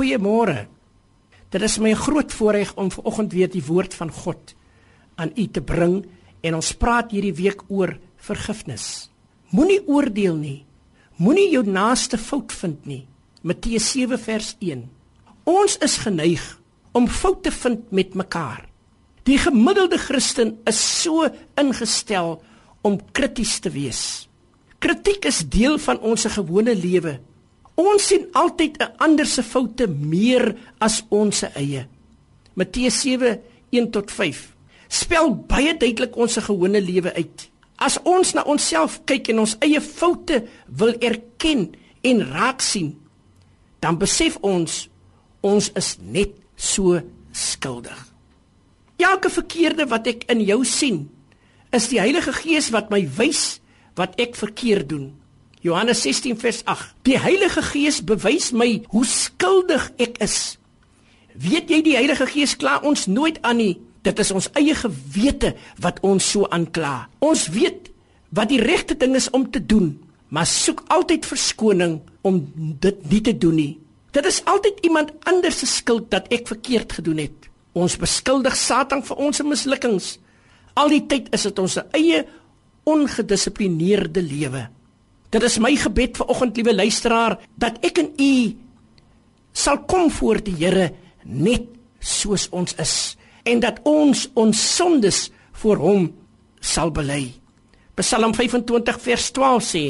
Goeiemôre. Dit is my groot voorreg om vanoggend weer die woord van God aan u te bring en ons praat hierdie week oor vergifnis. Moenie oordeel nie. Moenie jou naaste fout vind nie. Matteus 7 vers 1. Ons is geneig om foute vind met mekaar. Die gemiddelde Christen is so ingestel om krities te wees. Kritiek is deel van ons gewone lewe. Ons sien altyd 'n ander se foute meer as ons eie. Matteus 7:1 tot 5 spel baie duidelik ons gewone lewe uit. As ons na onsself kyk en ons eie foute wil erken en raak sien, dan besef ons ons is net so skuldig. Elke verkeerde wat ek in jou sien, is die Heilige Gees wat my wys wat ek verkeerd doen. Johannes 16 vers 8. Die Heilige Gees bewys my hoe skuldig ek is. Weet jy die Heilige Gees kla ons nooit aan nie. Dit is ons eie gewete wat ons so aankla. Ons weet wat die regte ding is om te doen, maar soek altyd verskoning om dit nie te doen nie. Dit is altyd iemand anders se skuld dat ek verkeerd gedoen het. Ons beskuldig Satan vir ons mislukkings. Al die tyd is dit ons eie ongedissiplineerde lewe. Dit is my gebed vir oggend liewe luisteraar dat ek en u sal kom voor die Here net soos ons is en dat ons ons sondes voor hom sal bely. Psalm 25 vers 12 sê: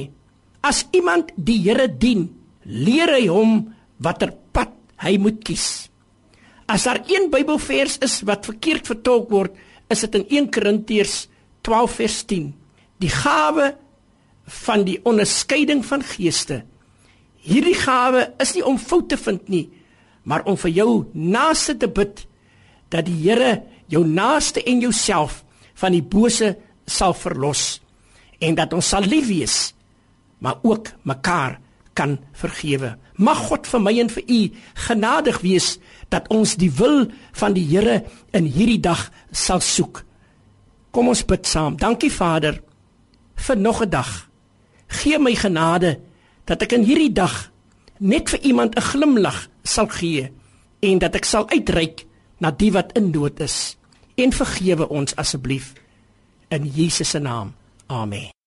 As iemand die Here dien, leer hy hom watter pad hy moet kies. As daar een Bybelvers is wat verkeerd vertolk word, is dit in 1 Korintiërs 12 vers 10. Die gawe van die onderskeiding van geeste. Hierdie gawe is nie om foute te vind nie, maar om vir jou naaste te bid dat die Here jou naaste en jouself van die bose sal verlos en dat ons sal lief wees, maar ook mekaar kan vergewe. Mag God vir my en vir u genadig wees dat ons die wil van die Here in hierdie dag sal soek. Kom ons bid saam. Dankie Vader vir nog 'n dag. Gee my genade dat ek in hierdie dag net vir iemand 'n glimlag sal gee en dat ek sal uitreik na die wat in nood is. En vergewe ons asseblief in Jesus se naam. Amen.